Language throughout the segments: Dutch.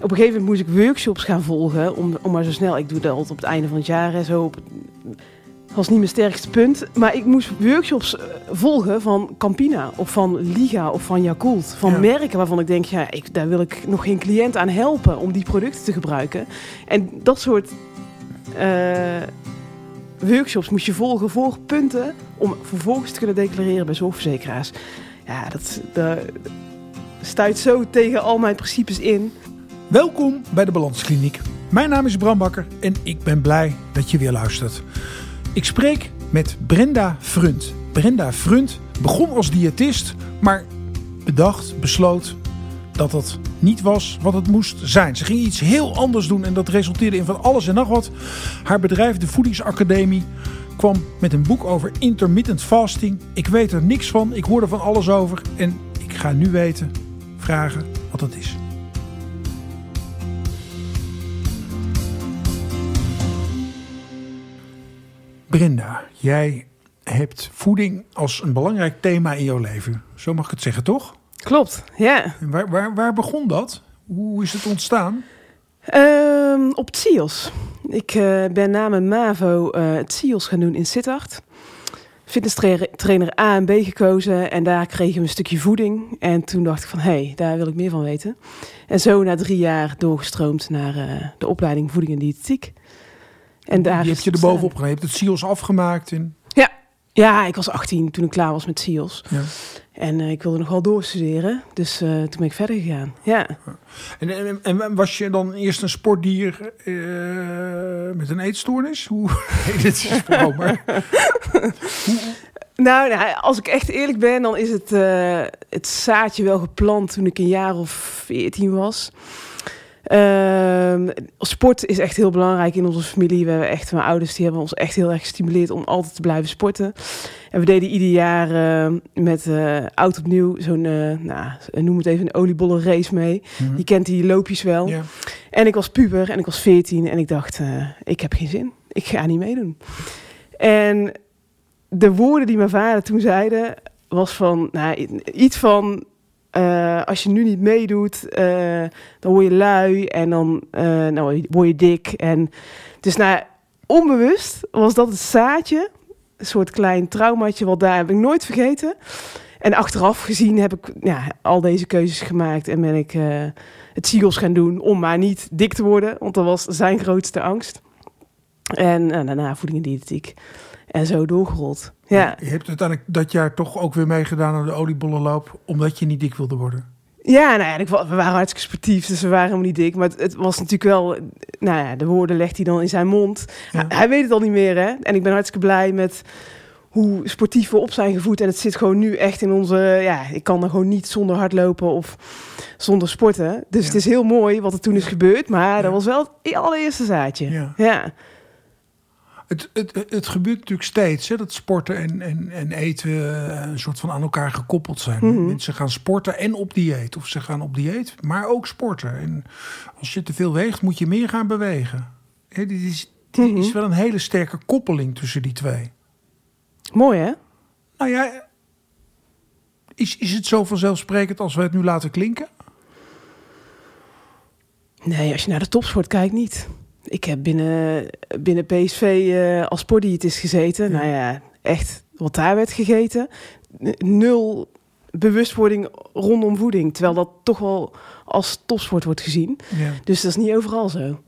Op een gegeven moment moest ik workshops gaan volgen. Om, om maar zo snel, ik doe dat altijd op het einde van het jaar en zo. Op, dat was niet mijn sterkste punt. Maar ik moest workshops eh, volgen van Campina of van Liga of van Yakult. Van Ja. merken waarvan ik denk, ja, ik, daar wil ik nog geen cliënt aan helpen om die producten te gebruiken. En dat soort eh, workshops moest je volgen voor punten om vervolgens te kunnen declareren bij zorgverzekeraars. Ja, dat, dat stuit zo tegen al mijn principes in. Welkom bij de Balanskliniek. Mijn naam is Bram Bakker en ik ben blij dat je weer luistert. Ik spreek met Brenda Frunt. Brenda Frunt begon als diëtist, maar bedacht, besloot dat dat niet was wat het moest zijn. Ze ging iets heel anders doen en dat resulteerde in van alles en nog wat. Haar bedrijf, de Voedingsacademie, kwam met een boek over intermittent fasting. Ik weet er niks van, ik hoor er van alles over en ik ga nu weten, vragen wat het is. Brenda, jij hebt voeding als een belangrijk thema in jouw leven. Zo mag ik het zeggen, toch? Klopt, ja. En waar, waar, waar begon dat? Hoe is het ontstaan? Ehm, op het CIOS. Ik eh, ben na mijn MAVO eh, het CIOS gaan doen in Sittard. Fitnesstrainer A en B gekozen en daar kregen we een stukje voeding. En toen dacht ik van, hé, hey, daar wil ik meer van weten. En zo na drie jaar doorgestroomd naar eh, de opleiding voeding en diëtetiek. En daar je hebt je er bovenop gedaan. Je hebt het SIOS afgemaakt. En, Ja, ik was 18 toen ik klaar was met CIOS. ja. En eh, ik wilde nog wel doorstuderen, dus eh, toen ben ik verder gegaan. Ja. en, en, en was je dan eerst een sportdier eh, met een eetstoornis? Hoe? Nee, dit is maar Nou, nou, als ik echt eerlijk ben, dan is het, het zaadje wel geplant toen ik een jaar of 14 was. Ehm, sport is echt heel belangrijk in onze familie. We hebben echt, mijn ouders die hebben ons echt heel erg gestimuleerd om altijd te blijven sporten. En we deden ieder jaar eh, met eh oud opnieuw zo'n, eh, nou, noem het even een oliebollen race mee. Mhm. Je kent die loopjes wel. En ik was puber en ik was 14 en ik dacht, eh, ik heb geen zin. Ik ga niet meedoen. En de woorden die mijn vader toen zeiden, was van, nou, iets van, eh, als je nu niet meedoet, eh, dan word je lui en dan eh, nou, word je dik. En dus nou, onbewust was dat het zaadje, een soort klein traumaatje, wat daar heb ik nooit vergeten. En achteraf gezien heb ik ja, al deze keuzes gemaakt en ben ik het Siegels gaan doen om maar niet dik te worden, want dat was zijn grootste angst. En daarna voeding en diëtetiek. En zo doorgerold. Ja, Je hebt uiteindelijk dat jaar toch ook weer meegedaan aan de oliebollenloop, omdat je niet dik wilde worden. ja, nou ja, ik, we waren hartstikke sportief, dus we waren helemaal niet dik. Maar het, het was natuurlijk wel, nou ja, de woorden legt hij dan in zijn mond. Ja. Hij, hij weet het al niet meer, hè. En ik ben hartstikke blij met hoe sportief we op zijn gevoed. En het zit gewoon nu echt in onze, ja, ik kan er gewoon niet zonder hardlopen of zonder sporten. Dus Ja. het is heel mooi wat er toen is gebeurd. Maar dat was wel het allereerste zaadje. Ja. Het, het, het- gebeurt natuurlijk steeds hè, dat sporten en, en, en eten eh, een soort van aan elkaar gekoppeld zijn. Mhm. Mensen gaan sporten en op dieet. Of ze gaan op dieet, maar ook sporten. En als je te veel weegt, moet je meer gaan bewegen. Hè, dit is, dit Mhm. is wel een hele sterke koppeling tussen die twee. Mooi, hè? Nou ja, is, is het zo vanzelfsprekend als we het nu laten klinken? Nee, als je naar de topsport kijkt, niet. Ik heb binnen, binnen PSV eh, als sportdiëtist gezeten. Ja. Nou ja, echt wat daar werd gegeten. Nul bewustwording rondom voeding. Terwijl dat toch wel als topsport wordt gezien. Ja. Dus dat is niet overal zo.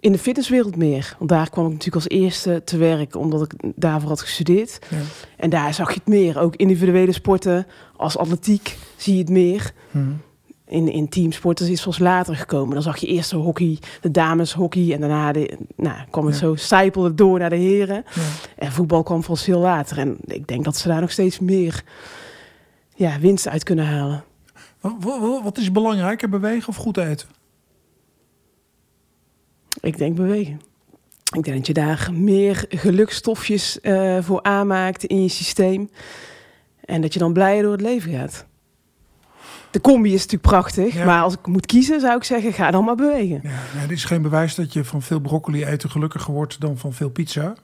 In de fitnesswereld meer. Want daar kwam ik natuurlijk als eerste te werk, omdat ik daarvoor had gestudeerd. Ja. En daar zag je het meer. Ook individuele sporten, als atletiek, zie je het meer. Hm. In, in teamsporters is pas later gekomen. Dan zag je eerst de hockey, de dameshockey. En daarna de, nou, kwam het Ja. zo sijpelde door naar de heren. Ja. En voetbal kwam pas veel later. En ik denk dat ze daar nog steeds meer ja, winst uit kunnen halen. Wat, wat, wat is belangrijker, bewegen of goed eten? Ik denk bewegen. Ik denk dat je daar meer gelukstofjes eh, voor aanmaakt in je systeem. En dat je dan blijer door het leven gaat. De combi is natuurlijk prachtig. Ja. Maar als ik moet kiezen, zou ik zeggen, ga dan maar bewegen. Ja, er is geen bewijs dat je van veel broccoli eten gelukkiger wordt dan van veel pizza.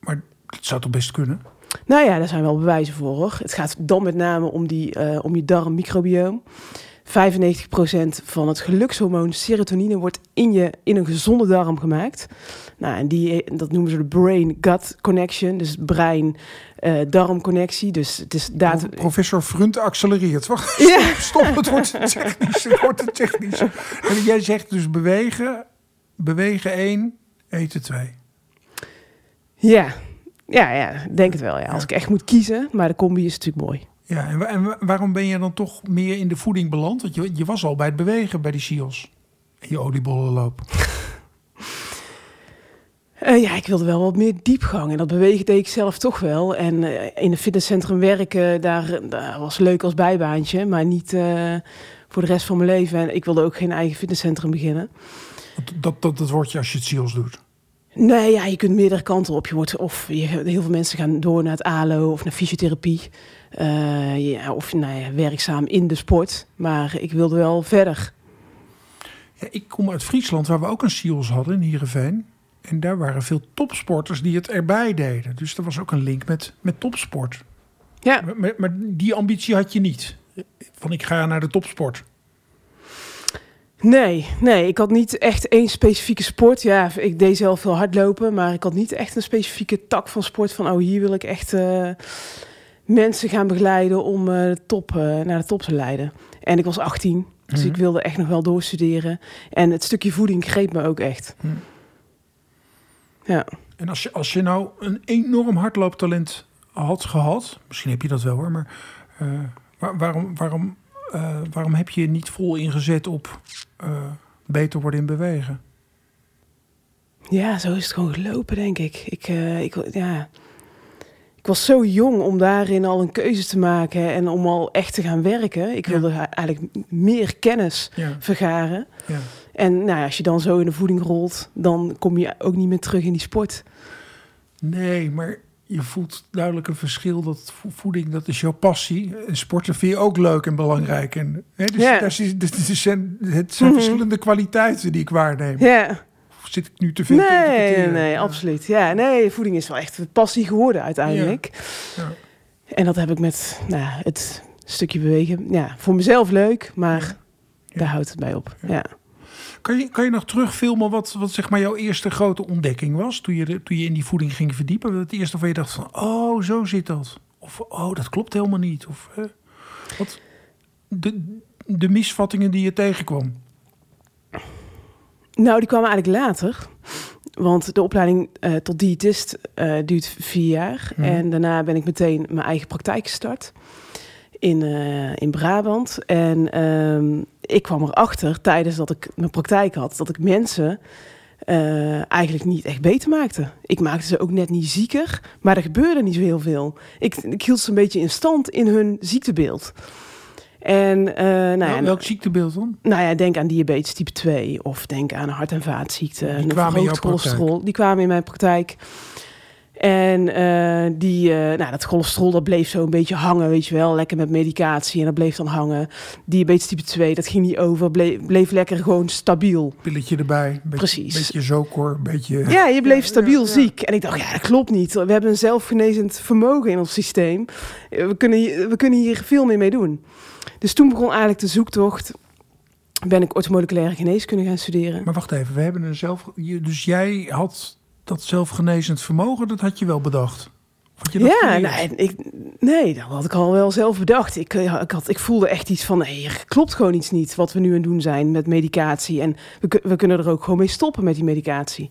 Maar het zou toch best kunnen? Nou ja, daar zijn wel bewijzen voor hoor. Het gaat dan met name om, die, eh, om je darmmicrobioom. 95% van het gelukshormoon serotonine wordt in, je, in een gezonde darm gemaakt. Nou, en die, dat noemen ze de brain-gut connection, dus brein-darm-connectie. dus het is data... Professor Frunt accelereert. Wacht, Ja. stop, het wordt te technisch. Het wordt te technisch. En jij zegt dus bewegen, bewegen één, eten twee. Ja. Ja, ja, denk het wel. Ja. Als ik echt moet kiezen, maar de combi is natuurlijk mooi. Ja, en, wa- en wa- waarom ben je dan toch meer in de voeding beland? Want je, je was al bij het bewegen bij die SIOS. En je oliebollenloop. Eh, ja, ik wilde wel wat meer diepgang. En dat bewegen deed ik zelf toch wel. En eh, in een fitnesscentrum werken, daar, daar was leuk als bijbaantje. Maar niet eh, voor de rest van mijn leven. En ik wilde ook geen eigen fitnesscentrum beginnen. Dat, dat, dat word je als je het SIOS doet. Nee, ja, je kunt meerdere kanten op. Je wordt, of je, heel veel mensen gaan door naar het ALO of naar fysiotherapie. Eh, ja, of nou ja, werkzaam in de sport. Maar ik wilde wel verder. Ja, ik kom uit Friesland, waar we ook een SIOS hadden in Heerenveen. En daar waren veel topsporters die het erbij deden. Dus er was ook een link met, met topsport. Ja, Maar, maar, maar die ambitie had je niet. Van ik ga naar de topsport. Nee, nee, ik had niet echt één specifieke sport. Ja, ik deed zelf veel hardlopen, maar ik had niet echt een specifieke tak van sport. Van, oh, hier wil ik echt eh, mensen gaan begeleiden om de top, eh, naar de top te leiden. En ik was 18, dus Mhm. ik wilde echt nog wel doorstuderen. En het stukje voeding greep me ook echt. Mhm. Ja. En als je, als je nou een enorm hardlooptalent had gehad, misschien heb je dat wel hoor, maar waar- waarom, waarom, eh, waarom heb je je niet vol ingezet op eh, beter worden in bewegen? Ja, zo is het gewoon gelopen, denk ik. Ik, eh, ik, ja. ik was zo jong om daarin al een keuze te maken en om al echt te gaan werken. Ik Ja. wilde eigenlijk meer kennis Ja, vergaren. ja. En nou, ja, als je dan zo in de voeding rolt, dan kom je ook niet meer terug in die sport. Nee, maar je voelt duidelijk een verschil. Dat vo- voeding, dat is jouw passie. En sporten vind je ook leuk en belangrijk. En, hè, dus daar is, dus het zijn, het zijn Mhm. verschillende kwaliteiten die ik waarneem. Ja, Of zit ik nu te veel nee, nee, interpreteren? nee, Ja. absoluut. Ja, nee, voeding is wel echt een passie geworden uiteindelijk. Ja. En dat heb ik met nou, het stukje bewegen. Ja, voor mezelf leuk, maar daar houdt het bij op. Ja. Kan je, kan je nog terugfilmen wat, wat zeg maar jouw eerste grote ontdekking was? Toen je, toen je in die voeding ging verdiepen. Het eerste van je dacht van, oh, zo zit dat. Of, oh, dat klopt helemaal niet. Of, wat, de, de misvattingen die je tegenkwam. Nou, die kwamen eigenlijk later. Want de opleiding eh, tot diëtist eh, duurt vier jaar. Mhm. En daarna ben ik meteen mijn eigen praktijk gestart. In, eh, in Brabant. En ehm, ik kwam erachter tijdens dat ik mijn praktijk had... dat ik mensen eh, eigenlijk niet echt beter maakte. Ik maakte ze ook net niet zieker. Maar er gebeurde niet zo heel veel. Ik, ik hield ze een beetje in stand in hun ziektebeeld. En, eh, nou ja, Wel- welk ziektebeeld dan? nou ja, denk aan diabetes type 2 of denk aan hart- en vaatziekten. Die kwamen in jouw cholesterol. Die kwamen in mijn praktijk. En eh, die, eh, nou, dat cholesterol dat bleef zo een beetje hangen, weet je wel. Lekker met medicatie en dat bleef dan hangen. Diabetes type 2, dat ging niet over. Bleef, bleef lekker gewoon stabiel. Pilletje erbij. Een beetje, Precies. beetje zokor, een beetje... Ja, je bleef stabiel ja, ja. ziek. En ik dacht, ja, dat klopt niet. We hebben een zelfgenezend vermogen in ons systeem. Eh, We kunnen, hier- we kunnen hier veel meer mee doen. Dus toen begon eigenlijk de zoektocht. Ben ik orthomoleculaire geneeskunde gaan studeren. Maar wacht even, we hebben een zelf... Dus jij had dat zelfgenezend vermogen, dat had je wel bedacht? Had je dat Ja, nee, ik, nee, dat had ik al wel zelf bedacht. Ik, eh, ik, had, ik voelde echt iets van, nee, er klopt gewoon iets niet wat we nu aan het doen zijn met medicatie. En we, we kunnen er ook gewoon mee stoppen met die medicatie.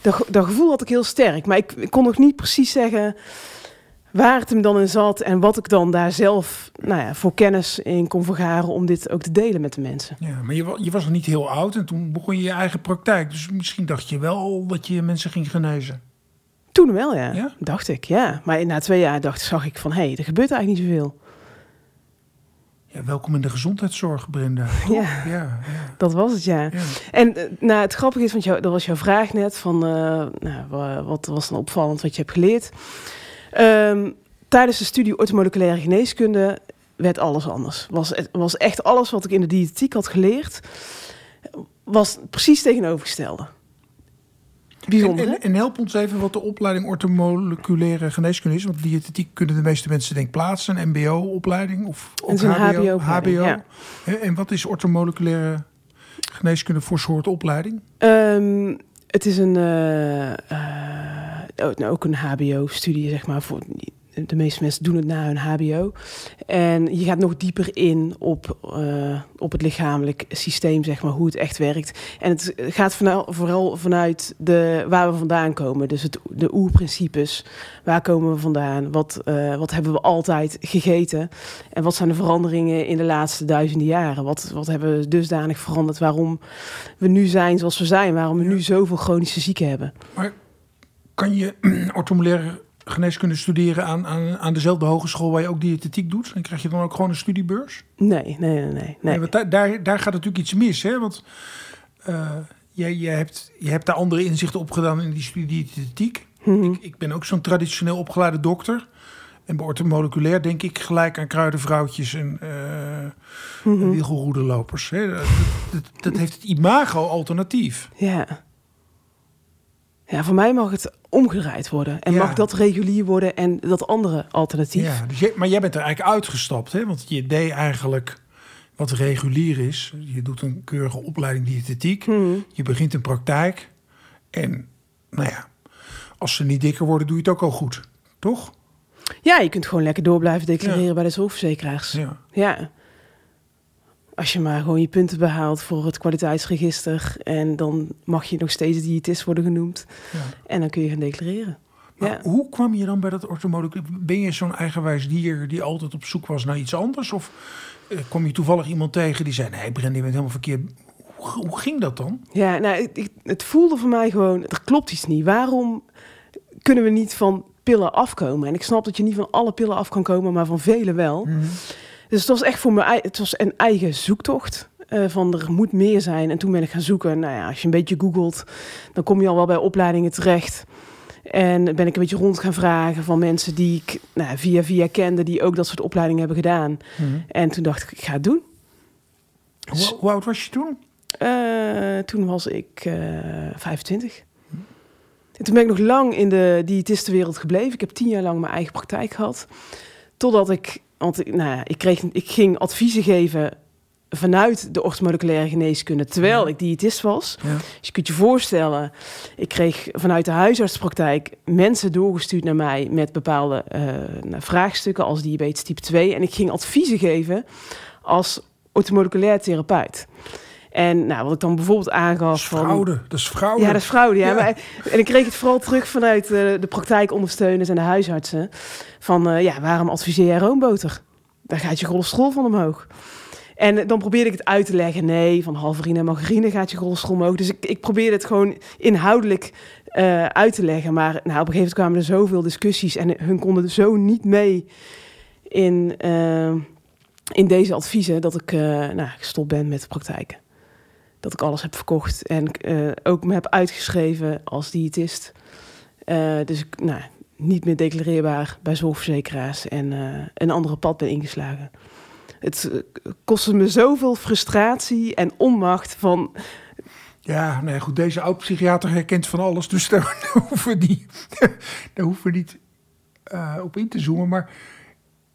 Dat, dat gevoel had ik heel sterk, maar ik, ik kon nog niet precies zeggen waar het hem dan in zat en wat ik dan daar zelf nou ja, voor kennis in kon vergaren om dit ook te delen met de mensen. Ja, maar je, je was nog niet heel oud en toen begon je je eigen praktijk. Dus misschien dacht je wel dat je mensen ging genezen. Toen wel, ja, Ja? dacht ik, ja. Maar na twee jaar dacht, zag ik van, hé, hey, er gebeurt eigenlijk niet zoveel. Ja, welkom in de gezondheidszorg, Brenda. Ja. Ja, ja, Dat was het, ja. En eh, nou, het grappige is, want jou, dat was jouw vraag net, van eh, nou, wa- wat was dan opvallend wat je hebt geleerd? Ehm, tijdens de studie orthomoleculaire geneeskunde werd alles anders. Was, het was echt alles wat ik in de diëtetiek had geleerd, was precies tegenovergestelde. bijzonder. En, en, en help ons even wat de opleiding orthomoleculaire geneeskunde is. Want diëtetiek kunnen de meeste mensen denk ik plaatsen. Een mbo-opleiding of ook een HBO. HBO-opleiding, ja. En, en wat is orthomoleculaire geneeskunde voor soort opleiding? Ehm, het is een, eh, eh, ook een HBO-studie, zeg maar. Voor, de meeste mensen doen het na hun HBO. En je gaat nog dieper in op, eh, op het lichamelijk systeem, zeg maar, hoe het echt werkt. En het gaat vooral vanuit de, waar we vandaan komen. Dus het, de oerprincipes. Waar komen we vandaan? Wat, eh, wat hebben we altijd gegeten? En wat zijn de veranderingen in de laatste duizenden jaren? Wat, wat hebben we dusdanig veranderd? Waarom we nu zijn zoals we zijn? Waarom we nu zoveel chronische zieken hebben? Maar kan je orthomoleculaire geneeskunde studeren aan, aan, aan dezelfde hogeschool waar je ook diëtetiek doet? En krijg je dan ook gewoon een studiebeurs? Nee, nee, nee, nee. nee. Nee, want daar, daar, daar gaat natuurlijk iets mis, hè? Want eh, jij, jij hebt, je hebt daar andere inzichten op gedaan in die studie diëtetiek. Mhm. Ik, ik ben ook zo'n traditioneel opgeleide dokter. En bij orthomoleculair denk ik gelijk aan kruidenvrouwtjes en uh. Hè? Dat, dat, dat heeft het imago alternatief. Ja. Ja, voor mij mag het omgedraaid worden. En Ja. mag dat regulier worden en dat andere alternatief. Ja, dus maar jij bent er eigenlijk uitgestapt, hè? Want je deed eigenlijk wat regulier is. Je doet een keurige opleiding diëtetiek. Mhm. Je begint een praktijk. En nou ja, als ze niet dikker worden, doe je het ook al goed. Toch? Ja, je kunt gewoon lekker door blijven declareren Ja. bij de zorgverzekeraars. Ja. Ja. Als je maar gewoon je punten behaalt voor het kwaliteitsregister. En dan mag je nog steeds diëtist worden genoemd. ja. En dan kun je gaan declareren. Maar Ja. hoe kwam je dan bij dat orthomoleculair? Ben je zo'n eigenwijs dier die altijd op zoek was naar iets anders? Of eh, kwam je toevallig iemand tegen die zei... nee, Bren, je bent helemaal verkeerd. Hoe, hoe ging dat dan? Ja, nou, ik- ik- het voelde voor mij gewoon, er klopt iets niet. Waarom kunnen we niet van pillen afkomen? En ik snap dat je niet van alle pillen af kan komen, maar van vele wel. Dus het was echt voor mij, het was een eigen zoektocht. eh, van er moet meer zijn. En toen ben ik gaan zoeken. Nou ja, als je een beetje googelt, dan kom je al wel bij opleidingen terecht. En ben ik een beetje rond gaan vragen van mensen die ik nou, via via kende, die ook dat soort opleidingen hebben gedaan. En toen dacht ik, ik ga het doen. Hoe, hoe oud was je toen? Eh, toen was ik eh 25. En toen ben ik nog lang in de diëtistenwereld gebleven. Ik heb tien jaar lang mijn eigen praktijk gehad. Totdat ik, want ik, nou ja, ik, kreeg, ik ging adviezen geven vanuit de orthomoleculaire geneeskunde, terwijl Ja. ik diëtist was. Ja. Dus je kunt je voorstellen, ik kreeg vanuit de huisartspraktijk mensen doorgestuurd naar mij met bepaalde eh, nou, vraagstukken als diabetes type 2. En ik ging adviezen geven als orthomoleculair therapeut. En nou, wat ik dan bijvoorbeeld aangaf is van... fraude. Dat is fraude. Ja, dat is fraude. Ja. Ja. Maar, en ik kreeg het vooral terug vanuit eh, de praktijkondersteuners en de huisartsen. Van, eh, ja, waarom adviseer jij roomboter? Daar gaat je cholesterol van omhoog. En eh, dan probeerde ik het uit te leggen. Nee, van halverine en margarine gaat je cholesterol omhoog. Dus ik, ik probeerde het gewoon inhoudelijk uit te leggen. Maar nou, op een gegeven moment kwamen er zoveel discussies. En hun konden zo niet mee in, in deze adviezen... dat ik nou, gestopt ben met de praktijken dat ik alles heb verkocht en eh, ook me heb uitgeschreven als diëtist. Eh, dus ik, nou, niet meer declareerbaar bij zorgverzekeraars en eh, een andere pad ben ingeslagen. Het kostte me zoveel frustratie en onmacht van... Ja, nee, goed. Deze oud-psychiater herkent van alles. Dus daar, hoeven niet, daar hoeven we niet op in te zoomen. Maar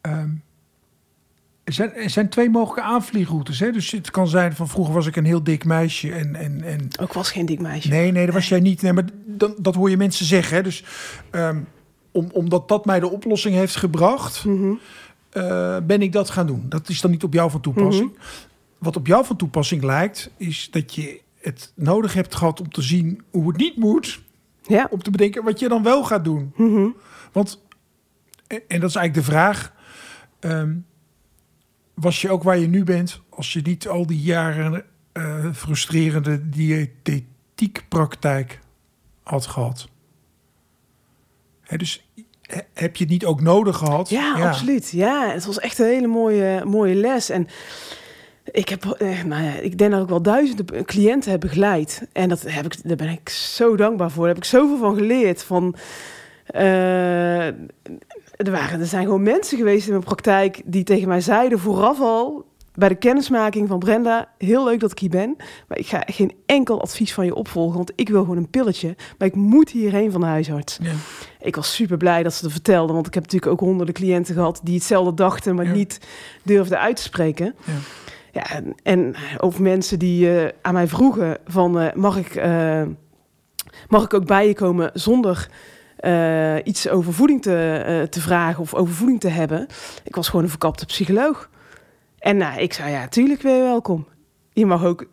ehm, er, zijn, er zijn twee mogelijke aanvliegroutes. Hè? Dus het kan zijn van vroeger was ik een heel dik meisje. En, en, en Ook was geen dik meisje. nee, nee, dat was jij niet. Nee, maar dan, dat hoor je mensen zeggen. Hè? Dus ehm, om, omdat dat mij de oplossing heeft gebracht, Mhm. eh, ben ik dat gaan doen. Dat is dan niet op jou van toepassing. Wat op jou van toepassing lijkt, is dat je het nodig hebt gehad om te zien hoe het niet moet. Ja. Om te bedenken wat je dan wel gaat doen. Mhm. Want, en en dat is eigenlijk de vraag. ehm, was je ook waar je nu bent als je niet al die jaren eh, frustrerende diëtetiekpraktijk had gehad? Hè, dus he- heb je het niet ook nodig gehad? Ja, absoluut. Ja, het was echt een hele mooie, mooie les. En ik heb, eh, nou ja, ik denk dat ik wel duizenden cliënten heb begeleid. En dat heb ik, daar ben ik zo dankbaar voor. Daar heb ik zoveel van geleerd. Van, eh, er, waren, er zijn gewoon mensen geweest in mijn praktijk die tegen mij zeiden vooraf al... bij de kennismaking van Brenda, heel leuk dat ik hier ben, maar ik ga geen enkel advies van je opvolgen, want ik wil gewoon een pilletje, maar ik moet hierheen van de huisarts. Ja. Ik was super blij dat ze het vertelde, want ik heb natuurlijk ook honderden cliënten gehad die hetzelfde dachten, maar Ja. niet durfden uit te spreken. Ja. Ja, en, en over mensen die eh, aan mij vroegen van eh, mag, ik, eh, mag ik ook bij je komen zonder eh, iets over voeding te, eh, te vragen of over voeding te hebben. Ik was gewoon een verkapte psycholoog. En nou, ik zei ja, tuurlijk ben je welkom. Je mag ook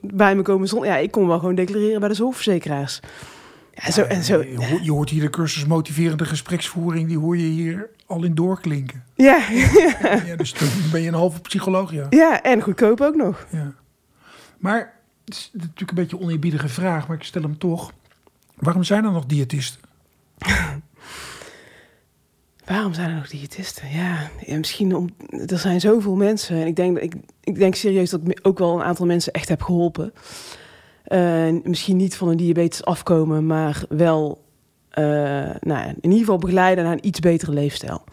bij me komen zonder... Ja, ik kon wel gewoon declareren bij de zorgverzekeraars. Ja, zo, en zo. Je, ho- je hoort hier de cursus motiverende gespreksvoering, die hoor je hier al in doorklinken. Ja, Ja, dus dan ben je een halve psycholoog, ja. ja, en goedkoop ook nog. ja. Maar het is natuurlijk een beetje een oneerbiedige vraag, maar ik stel hem toch. Waarom zijn er nog diëtisten? Waarom zijn er nog diëtisten? Ja, misschien om. Er zijn zoveel mensen. En ik denk, ik, ik denk serieus dat ik ook wel een aantal mensen echt heb geholpen. Eh, misschien niet van een diabetes afkomen, maar wel eh, nou, in ieder geval begeleiden naar een iets betere leefstijl.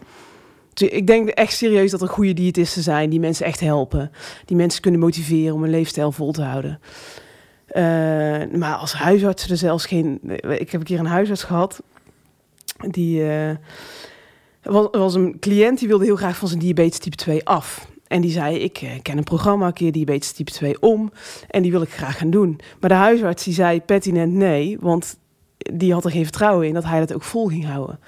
Dus ik denk echt serieus dat er goede diëtisten zijn die mensen echt helpen. Die mensen kunnen motiveren om een leefstijl vol te houden. Eh, maar als huisarts er zelfs geen. Ik heb een keer een huisarts gehad. Die. eh, was, was een cliënt die wilde heel graag van zijn diabetes type 2 af. En die zei, ik eh, ken een programma, keer diabetes type 2 om. En die wil ik graag gaan doen. Maar de huisarts die zei pertinent nee, want die had er geen vertrouwen in dat hij dat ook vol ging houden.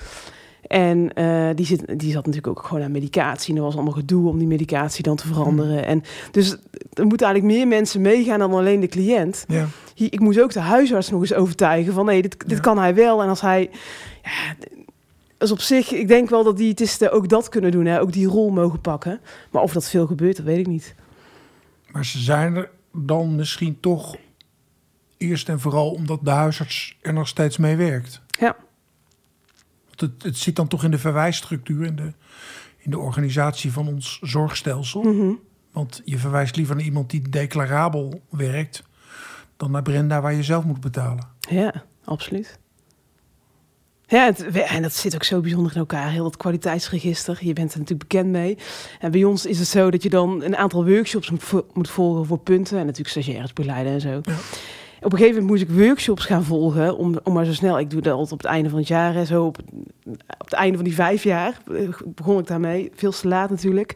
En eh, die, zit, die zat natuurlijk ook gewoon aan medicatie. En er was allemaal gedoe om die medicatie dan te veranderen. En dus er moeten eigenlijk meer mensen meegaan dan alleen de cliënt. Ja. Ik moest ook de huisarts nog eens overtuigen van nee, dit, dit Ja. kan hij wel. En als hij, ja, dus op zich, ik denk wel dat diëtisten ook dat kunnen doen, hè? ook die rol mogen pakken. Maar of dat veel gebeurt, dat weet ik niet. Maar ze zijn er dan misschien toch eerst en vooral omdat de huisarts er nog steeds mee werkt. Ja, het, het zit dan toch in de verwijsstructuur, in de, in de organisatie van ons zorgstelsel. Mhm. Want je verwijst liever naar iemand die declarabel werkt... dan naar Brenda waar je zelf moet betalen. ja absoluut. Ja, het, en dat zit ook zo bijzonder in elkaar, heel dat kwaliteitsregister. Je bent er natuurlijk bekend mee. En bij ons is het zo dat je dan een aantal workshops moet, vo- moet volgen voor punten. En natuurlijk stagiaires begeleiden en zo. Ja. Op een gegeven moment moest ik workshops gaan volgen. Om, om maar zo snel, ik doe dat altijd op het einde van het jaar. En zo op, op het einde van die vijf jaar eh, begon ik daarmee. Veel te laat natuurlijk.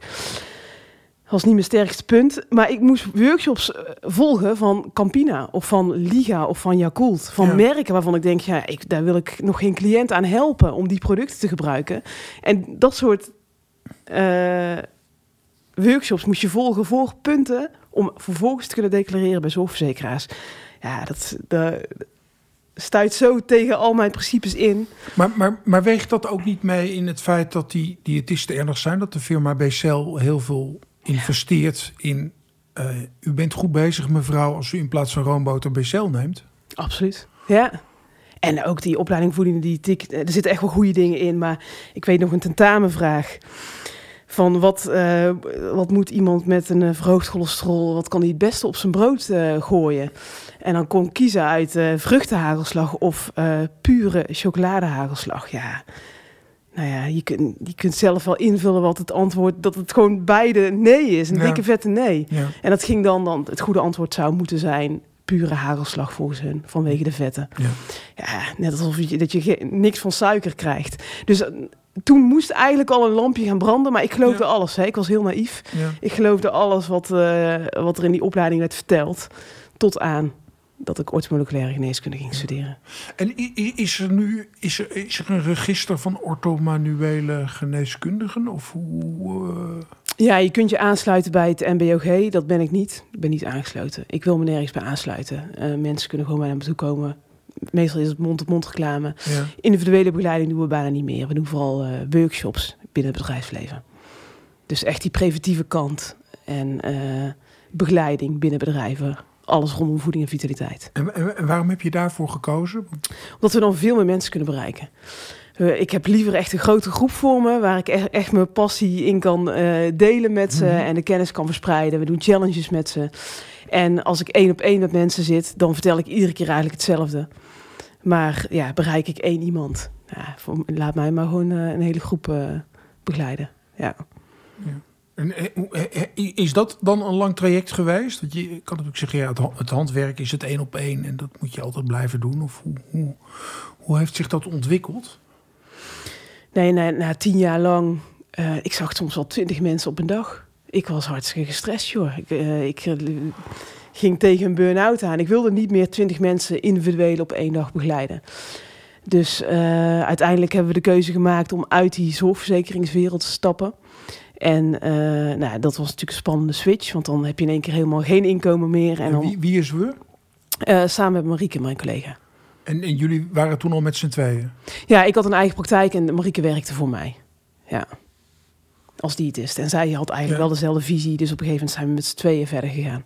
Dat was niet mijn sterkste punt. Maar ik moest workshops eh, volgen van Campina of van Liga of van Yakult. Van Ja. merken waarvan ik denk, ja, ik, daar wil ik nog geen cliënt aan helpen om die producten te gebruiken. En dat soort eh, workshops moest je volgen voor punten om vervolgens te kunnen declareren bij zorgverzekeraars. Ja, dat, dat stuit zo tegen al mijn principes in. Maar, maar, maar weegt dat ook niet mee in het feit dat die diëtisten er nog zijn? Dat de firma BCL heel veel investeert in... eh, u bent goed bezig, mevrouw, als u in plaats van roomboter BCL neemt. Absoluut. Ja. En ook die opleiding voeding en diëtiek, eh, er zitten echt wel goede dingen in. Maar ik weet nog een tentamenvraag. Van wat, eh, wat moet iemand met een eh, verhoogd cholesterol, wat kan hij het beste op zijn brood eh, gooien? En dan kon kiezen uit eh, vruchtenhagelslag of pure chocoladehagelslag. Ja, nou ja, je kunt, je kunt zelf wel invullen wat het antwoord, dat het gewoon beide nee is. Een Ja. dikke vette nee. Ja. En dat ging dan, dan, het goede antwoord zou moeten zijn pure hagelslag volgens hun, vanwege de vetten. Ja. Ja, net alsof je, dat je niks van suiker krijgt. Dus toen moest eigenlijk al een lampje gaan branden, maar ik geloofde Ja. alles. Hè. Ik was heel naïef. Ja. Ik geloofde alles wat, eh, wat er in die opleiding werd verteld. Tot aan dat ik orthomoleculaire geneeskunde ging studeren. En is er nu is er, is er een register van orthomanuele geneeskundigen? Of hoe... eh, Ja, je kunt je aansluiten bij het MBOG. Dat ben ik niet. Ik ben niet aangesloten. Ik wil me nergens bij aansluiten. Eh, mensen kunnen gewoon bij naar me toe komen. Meestal is het mond-op-mond reclame. ja. Individuele begeleiding doen we bijna niet meer. We doen vooral eh, workshops binnen het bedrijfsleven. Dus echt die preventieve kant en eh, begeleiding binnen bedrijven. Alles rondom voeding en vitaliteit. En, en, en waarom heb je daarvoor gekozen? Omdat we dan veel meer mensen kunnen bereiken. Ik heb liever echt een grote groep voor me, waar ik echt, echt mijn passie in kan eh, delen met ze Mhm. en de kennis kan verspreiden. We doen challenges met ze. En als ik één op één met mensen zit, dan vertel ik iedere keer eigenlijk hetzelfde. Maar ja, bereik ik één iemand. Ja, voor, laat mij maar gewoon eh, een hele groep eh, begeleiden. Ja. En, eh, is dat dan een lang traject geweest? Dat je kan natuurlijk zeggen, ja, het, ha- het handwerk is het één op één en dat moet je altijd blijven doen. Of hoe, hoe, hoe heeft zich dat ontwikkeld? Nee, na, na tien jaar lang, ik zag soms wel twintig mensen op een dag. Ik was hartstikke gestrest, joh. Ik, ik ging tegen een burn-out aan. Ik wilde niet meer twintig mensen individueel op één dag begeleiden. Dus eh, uiteindelijk hebben we de keuze gemaakt om uit die zorgverzekeringswereld te stappen. En eh, nou, dat was natuurlijk een spannende switch, want dan heb je in één keer helemaal geen inkomen meer. En dan, wie, wie is we? eh, samen met Marieke, mijn collega. En, en jullie waren toen al met z'n tweeën? Ja, ik had een eigen praktijk en Marieke werkte voor mij. Ja. Als diëtist. En zij had eigenlijk Ja. wel dezelfde visie. Dus op een gegeven moment zijn we met z'n tweeën verder gegaan.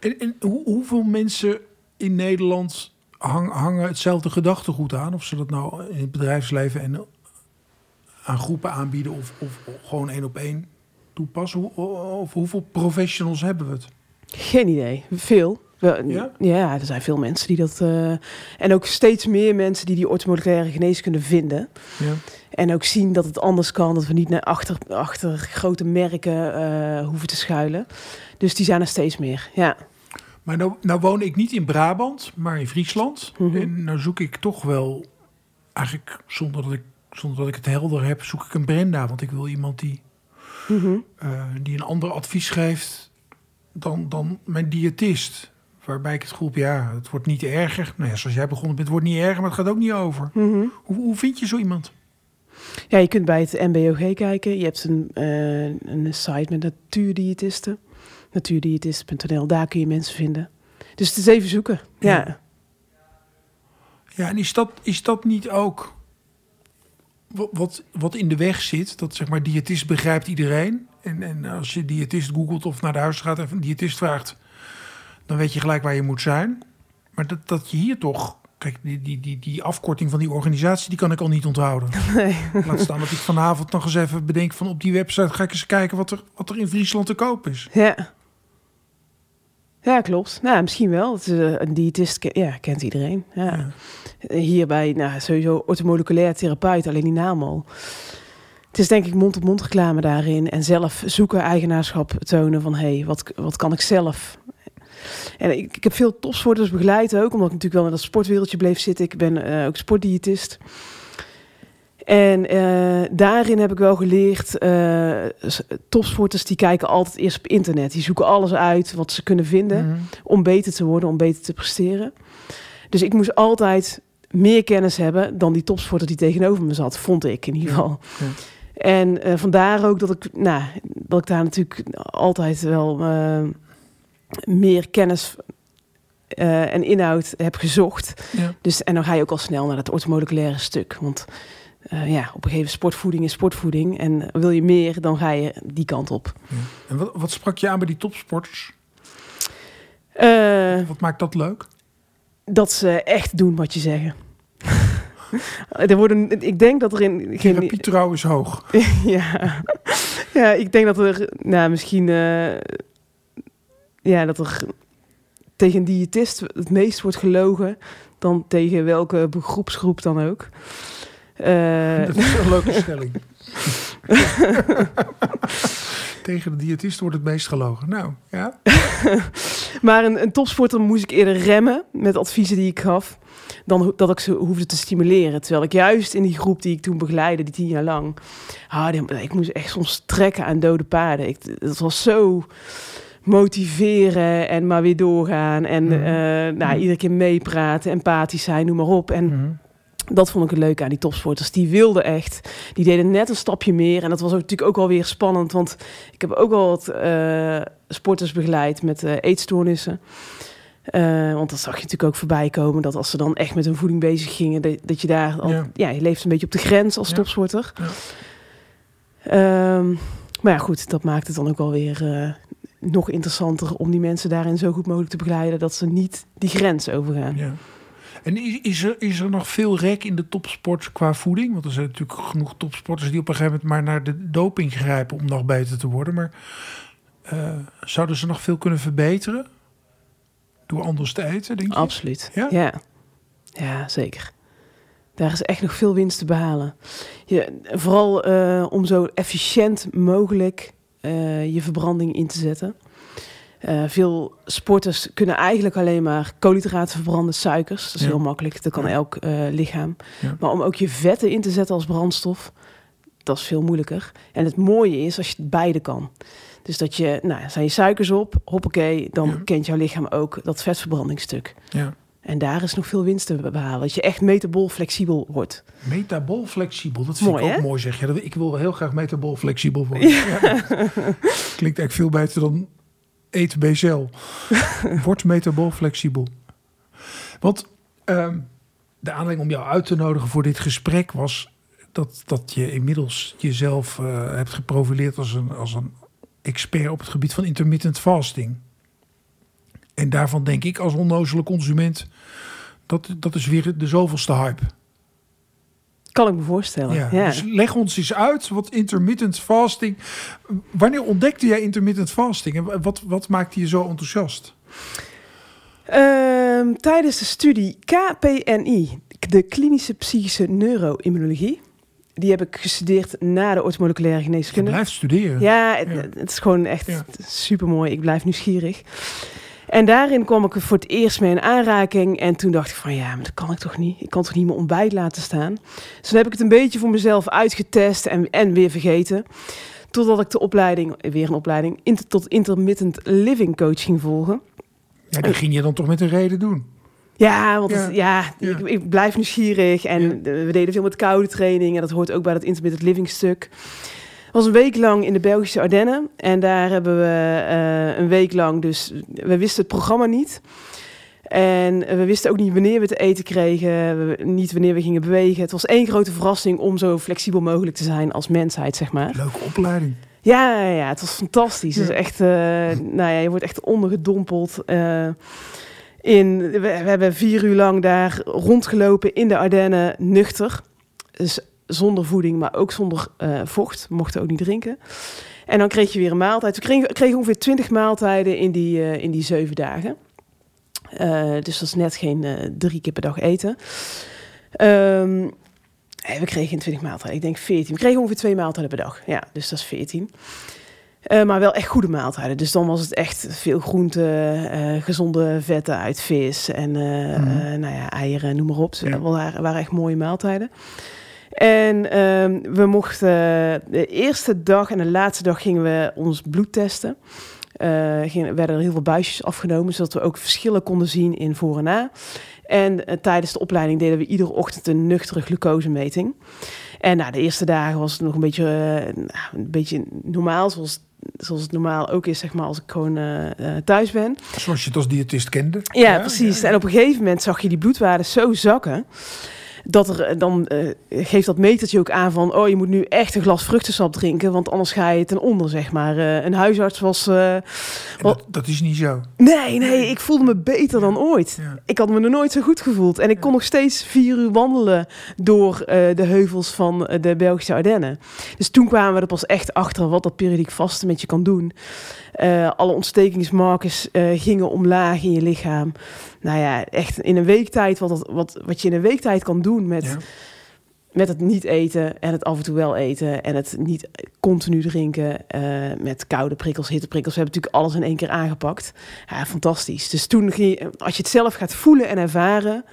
En, en hoe, hoeveel mensen in Nederland hang- hangen hetzelfde gedachtegoed aan? Of ze dat nou in het bedrijfsleven en aan groepen aanbieden of, of gewoon één op één toepassen? Hoe, of hoeveel professionals hebben we het? Geen idee. Veel. We- Ja? ja, er zijn veel mensen die dat... eh, en ook steeds meer mensen die die orthomoleculaire geneeskunde vinden. Ja. En ook zien dat het anders kan. Dat we niet naar achter, achter grote merken eh, hoeven te schuilen. Dus die zijn er steeds meer. Ja. Maar nou, nou woon ik niet in Brabant, maar in Friesland. Mhm. En nou zoek ik toch wel, eigenlijk zonder dat, ik, zonder dat ik het helder heb, zoek ik een Brenda. Want ik wil iemand die, Mhm. eh, die een ander advies geeft dan, dan mijn diëtist. Waarbij ik het heb, ja, het wordt niet erger. Nou ja, zoals jij begonnen bent, het wordt niet erger, maar het gaat ook niet over. Mhm. Hoe, hoe vind je zo iemand? Ja, je kunt bij het MBOG kijken. Je hebt een, eh, een site met natuurdiëtisten. Natuurdiëtisten.nl, daar kun je mensen vinden. Dus het is even zoeken. Ja. Ja. En is dat, is dat niet ook wat, wat, wat in de weg zit? Dat zeg maar, diëtist begrijpt iedereen. En, en als je diëtist googelt of naar de huis gaat en een diëtist vraagt, dan weet je gelijk waar je moet zijn. Maar dat, dat je hier toch. Kijk, die, die, die, die afkorting van die organisatie, die kan ik al niet onthouden. Nee. Laat staan dat ik vanavond nog eens even bedenk van op die website ga ik eens kijken wat er, wat er in Friesland te koop is. Ja. Ja, klopt. Nou, misschien wel. Het is, eh, een diëtist ja, kent iedereen. Ja. Ja. Hierbij, nou, sowieso orthomoleculair therapeut, alleen die naam al. Het is denk ik mond-op-mond reclame daarin. En zelf zoeken, eigenaarschap tonen van... hé, hey, wat, wat kan ik zelf? En ik, ik heb veel topsporters begeleid ook... omdat ik natuurlijk wel in dat sportwereldje bleef zitten. Ik ben eh, ook sportdiëtist. En eh, daarin heb ik wel geleerd... eh, topsporters die kijken altijd eerst op internet. Die zoeken alles uit wat ze kunnen vinden Mhm. om beter te worden, om beter te presteren. Dus ik moest altijd meer kennis hebben dan die topsporter die tegenover me zat, vond ik in ieder geval. ja. En eh, vandaar ook dat ik, nou, dat ik daar natuurlijk altijd wel meer kennis eh, en inhoud heb gezocht. Ja. Dus, en dan ga je ook al snel naar het orthomoleculaire stuk. Want eh, ja, op een gegeven moment sportvoeding is sportvoeding. En wil je meer, dan ga je die kant op. Ja. En wat, wat sprak je aan bij die topsporters? Eh, Wat maakt dat leuk? dat ze echt doen wat je zeggen. er worden, ik denk dat er in geen, Therapietrouw is hoog. ja, ja, ik denk dat er, nou, misschien, eh, ja, dat er tegen een diëtist het meest wordt gelogen dan tegen welke begroepsgroep dan ook. Eh, Dat is een leuke stelling. Tegen de diëtist wordt het meest gelogen. Nou, ja. Maar een, een topsporter moest ik eerder remmen met adviezen die ik gaf, dan dat ik ze hoefde te stimuleren. Terwijl ik juist in die groep die ik toen begeleidde, die tien jaar lang, ah, ik moest echt soms trekken aan dode paarden. Ik, dat was zo motiveren en maar weer doorgaan en Mhm. eh, nou, Mhm. iedere keer meepraten, empathisch zijn, noem maar op. En Mhm. Dat vond ik het leuk aan die topsporters. Die wilden echt. Die deden net een stapje meer. En dat was ook natuurlijk ook wel weer spannend. Want ik heb ook wel wat eh, sporters begeleid met eh, eetstoornissen. Eh, want dat zag je natuurlijk ook voorbij komen. Dat als ze dan echt met hun voeding bezig gingen. Dat, dat je daar al... Ja. Ja. je leeft een beetje op de grens als Ja. topsporter. Ja. Ehm, maar ja, goed. Dat maakt het dan ook wel weer... eh, nog interessanter om die mensen daarin zo goed mogelijk te begeleiden dat ze niet die grens overgaan. Ja. En is, is, er, is er nog veel rek in de topsport qua voeding? Want er zijn natuurlijk genoeg topsporters die op een gegeven moment maar naar de doping grijpen om nog beter te worden. Maar eh, zouden ze nog veel kunnen verbeteren? Door anders te eten, denk? Absoluut. Ja? Ja, ja. zeker. Daar is echt nog veel winst te behalen. Je, vooral eh, om zo efficiënt mogelijk eh, je verbranding in te zetten. Uh, veel sporters kunnen eigenlijk alleen maar koolhydraten verbranden, suikers. Dat is Ja. heel makkelijk, dat kan Ja. elk eh, lichaam. Ja. Maar om ook je vetten in te zetten als brandstof, dat is veel moeilijker. En het mooie is als je het beide kan. Dus dat je, nou, zijn je suikers op, hoppakee, dan kent jouw lichaam ook dat vetverbrandingsstuk. Ja. En daar is nog veel winst te behalen. Dat je echt metabool flexibel wordt. Metabool flexibel, dat vind Mooi, ik ook hè? mooi zeg. Ik wil heel graag metabool flexibel worden. Ja. Klinkt eigenlijk veel beter dan eet BCL. Word metabool flexibel. Want ehm, de aanleiding om jou uit te nodigen voor dit gesprek was dat, dat je inmiddels jezelf eh, hebt geprofileerd als een, als een expert op het gebied van intermittent fasting. En daarvan denk ik als onnozele consument, dat, dat is weer de zoveelste hype. Kan ik me voorstellen. Ja, Ja, Dus leg ons eens uit wat intermittent fasting. Wanneer ontdekte jij intermittent fasting en wat, wat maakte je zo enthousiast? Ehm, tijdens de studie KPNI, de klinische psychische neuroimmunologie, die heb ik gestudeerd na de orthomoleculaire Je geneeskunde. blijft studeren. Ja, het, Ja. het is gewoon echt Ja. super mooi. Ik blijf nieuwsgierig. En daarin kwam ik er voor het eerst mee in aanraking. En toen dacht ik van ja, maar dat kan ik toch niet. Ik kan toch niet mijn ontbijt laten staan. Dus toen heb ik het een beetje voor mezelf uitgetest en, en weer vergeten. Totdat ik de opleiding, weer een opleiding, inter- tot intermittent living coach ging volgen. Ja, die ging je dan toch met een reden doen? Ja, want Ja. het- ja, Ja. Ik, ik blijf nieuwsgierig. En Ja. we deden veel met koude training. En dat hoort ook bij dat intermittent living stuk. Het was een week lang in de Belgische Ardennen. En daar hebben we eh, een week lang dus... We wisten het programma niet. En we wisten ook niet wanneer we te eten kregen. We- Niet wanneer we gingen bewegen. Het was één grote verrassing om zo flexibel mogelijk te zijn als mensheid, zeg maar. Leuke opleiding. Ja, ja, ja, het was fantastisch. Het is Ja. echt, eh, nou ja, je wordt echt ondergedompeld. eh in, we, we hebben vier uur lang daar rondgelopen in de Ardennen, nuchter. Dus zonder voeding, maar ook zonder eh, vocht. Mochten ook niet drinken. En dan kreeg je weer een maaltijd. We kregen, kregen ongeveer twintig maaltijden in die, eh, in die zeven dagen. Eh, dus dat is net geen drie keer per dag eten. Ehm, we kregen geen 20 maaltijden. Ik denk 14. We kregen ongeveer twee maaltijden per dag. Ja, dus dat is 14. Eh, maar wel echt goede maaltijden. Dus dan was het echt veel groente, gezonde vetten uit vis en Mhm. nou ja, eieren, noem maar op. Ja. Dat waren, waren echt mooie maaltijden. En ehm, we mochten de eerste dag en de laatste dag gingen we ons bloed testen. Eh gingen, werden er heel veel buisjes afgenomen, zodat we ook verschillen konden zien in voor en na. En eh, tijdens de opleiding deden we iedere ochtend een nuchtere glucosemeting. En nou, de eerste dagen was het nog een beetje, eh, nou, een beetje normaal, zoals, zoals het normaal ook is, zeg maar, als ik gewoon eh, eh, thuis ben. Zoals je het als diëtist kende. Ja, precies. ja. En op een gegeven moment zag je die bloedwaarden zo zakken. Dat er eh, dan eh, geeft dat metertje ook aan van, oh, je moet nu echt een glas vruchtensap drinken, want anders ga je ten onder, zeg maar. Eh, een huisarts was, En dat, dat is niet zo. nee, nee, ik voelde me beter dan ooit. Ja. Ik had me nog nooit zo goed gevoeld. En ik kon nog steeds vier uur wandelen door de heuvels van de Belgische Ardennen. Dus toen kwamen we er pas echt achter wat dat periodiek vasten met je kan doen. Eh, alle ontstekingsmarkers eh, gingen omlaag in je lichaam. Nou ja, echt in een week tijd, wat, dat, wat, wat je in een week tijd kan doen met, Ja. met het niet eten en het af en toe wel eten. En het niet continu drinken eh, met koude prikkels, hitteprikkels. We hebben natuurlijk alles in één keer aangepakt. Ja, fantastisch. Dus toen ging je, als je het zelf gaat voelen en ervaren...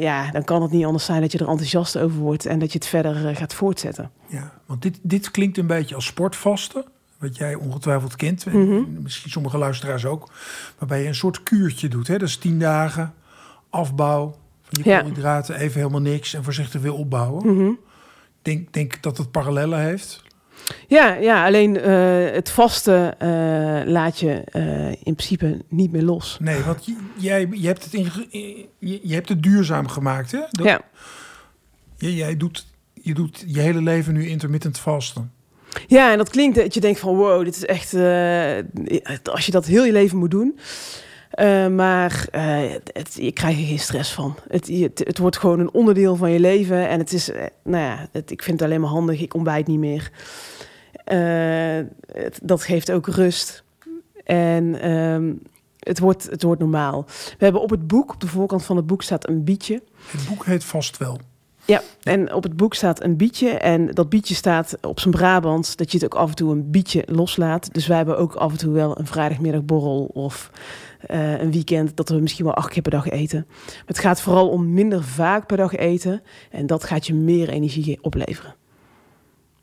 ja, dan kan het niet anders zijn dat je er enthousiast over wordt... en dat je het verder gaat voortzetten. Ja, want dit, dit klinkt een beetje als sportvasten. Wat jij ongetwijfeld kent. En Mhm. Misschien sommige luisteraars ook. Waarbij je een soort kuurtje doet. Hè? Dat is tien dagen afbouw van je Ja. koolhydraten. Even helemaal niks. En voorzichtig weer opbouwen. Mhm. Denk, denk dat het parallellen heeft. Ja, ja, alleen eh, het vaste eh, laat je eh, in principe niet meer los. Nee, want je- jij je hebt het, inge- je, je hebt het duurzaam gemaakt. Hè? Dat, Ja. je, jij doet, je doet je hele leven nu intermittent vasten. Ja, en dat klinkt dat je denkt van wow, dit is echt eh, als je dat heel je leven moet doen. Eh, maar eh, het, je krijgt er geen stress van. Het, het, wordt gewoon een onderdeel van je leven. En het is, nou ja, het, ik vind het alleen maar handig. Ik ontbijt niet meer. Dat geeft ook rust. En ehm, Het wordt, het wordt normaal. We hebben op het boek, op de voorkant van het boek staat een bietje. Het boek heet vast wel. Ja, en op het boek staat een bietje. En dat bietje staat op zijn Brabants dat je het ook af en toe een bietje loslaat. Dus wij hebben ook af en toe wel een vrijdagmiddagborrel of eh, een weekend dat we misschien wel acht keer per dag eten. Maar het gaat vooral om minder vaak per dag eten. En dat gaat je meer energie opleveren.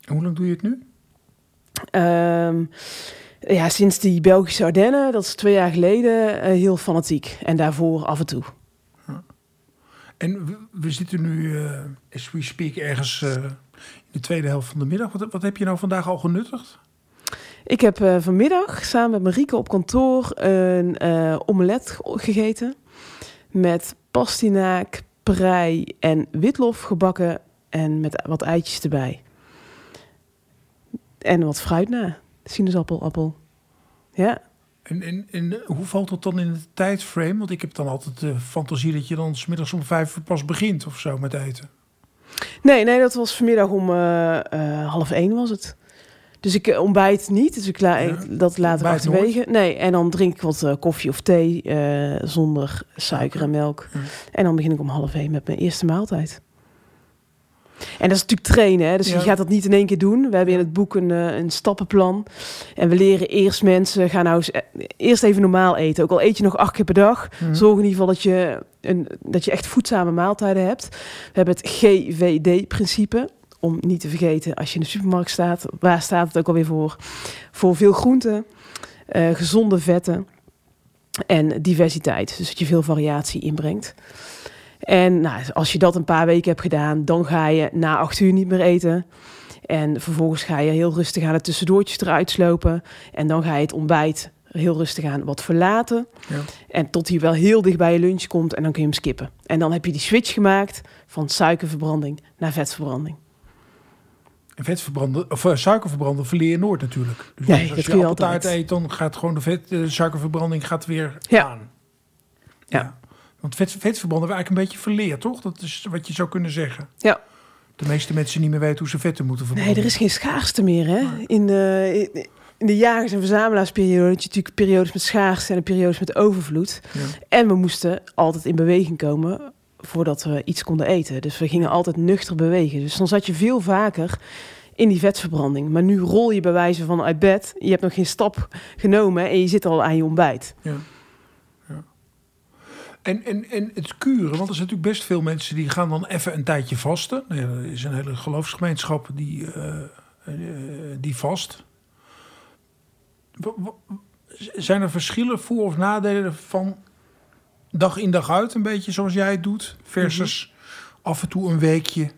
En hoe lang doe je het nu? Ehm, ja, sinds die Belgische Ardennen, dat is twee jaar geleden, eh, heel fanatiek. En daarvoor af en toe. En we, zitten nu, eh, as we speak, ergens eh, in de tweede helft van de middag. Wat, wat heb je nou vandaag al genuttigd? Ik heb eh, vanmiddag samen met Marieke op kantoor een omelet gegeten. Met pastinaak, prei en witlof gebakken. En met wat eitjes erbij. En wat fruit na. Sinaasappel, appel. Ja. En, en, en hoe valt dat dan in het tijdframe? Want ik heb dan altijd de fantasie dat je dan 's middags om vijf uur pas begint of zo met eten. Nee, nee, dat was vanmiddag om eh, eh, half één was het. Dus ik eh, ontbijt niet, dus ik Ja, dat laat ik ontbijt achterwege. Nee, en dan drink ik wat eh, koffie of thee eh, zonder suiker en melk. Ja. En dan begin ik om half één met mijn eerste maaltijd. En dat is natuurlijk trainen, hè? dus Ja. je gaat dat niet in één keer doen. We hebben in het boek een, eh, een stappenplan. En we leren eerst mensen, ga nou eens, eh, eerst even normaal eten. Ook al eet je nog acht keer per dag, Mhm. Zorg in ieder geval dat je, een, dat je echt voedzame maaltijden hebt. We hebben het GVD-principe. Om niet te vergeten, als je in de supermarkt staat, waar staat het ook alweer voor? Voor veel groenten, eh, gezonde vetten en diversiteit. Dus dat je veel variatie inbrengt. En nou, als je dat een paar weken hebt gedaan, dan ga je na acht uur niet meer eten. En vervolgens ga je heel rustig aan de tussendoortjes eruit slopen. En dan ga je het ontbijt heel rustig aan wat verlaten. Ja. En tot hij wel heel dicht bij je lunch komt en dan kun je hem skippen. En dan heb je die switch gemaakt van suikerverbranding naar vetverbranding. En vetverbranden, of eh, suikerverbranden verleer je nooit natuurlijk. Dus Nee, als dat je je appeltaart altijd. eet, dan gaat gewoon de, vet, de suikerverbranding gaat weer Ja. aan. Ja. Want vet, vetverbranden hebben we eigenlijk een beetje verleerd, toch? Dat is wat je zou kunnen zeggen. Ja. De meeste mensen niet meer weten hoe ze vetten moeten Nee, verbranden. er is geen schaarste meer hè? In, de, in- in de jagers- en verzamelaarsperiode had je natuurlijk periodes met schaarste en periodes met overvloed. Ja. En we moesten altijd in beweging komen voordat we iets konden eten. Dus we gingen altijd nuchter bewegen. Dus dan zat je veel vaker in die vetverbranding. Maar nu rol je bij wijze van uit bed. Je hebt nog geen stap genomen en je zit al aan je ontbijt. Ja. En, en, en het kuren, want er zijn natuurlijk best veel mensen die gaan dan even een tijdje vasten. Nou er is een hele geloofsgemeenschap die, eh, eh, die vast. Zijn er verschillen voor- of nadelen van dag in dag uit, een beetje zoals jij het doet, versus af en toe een weekje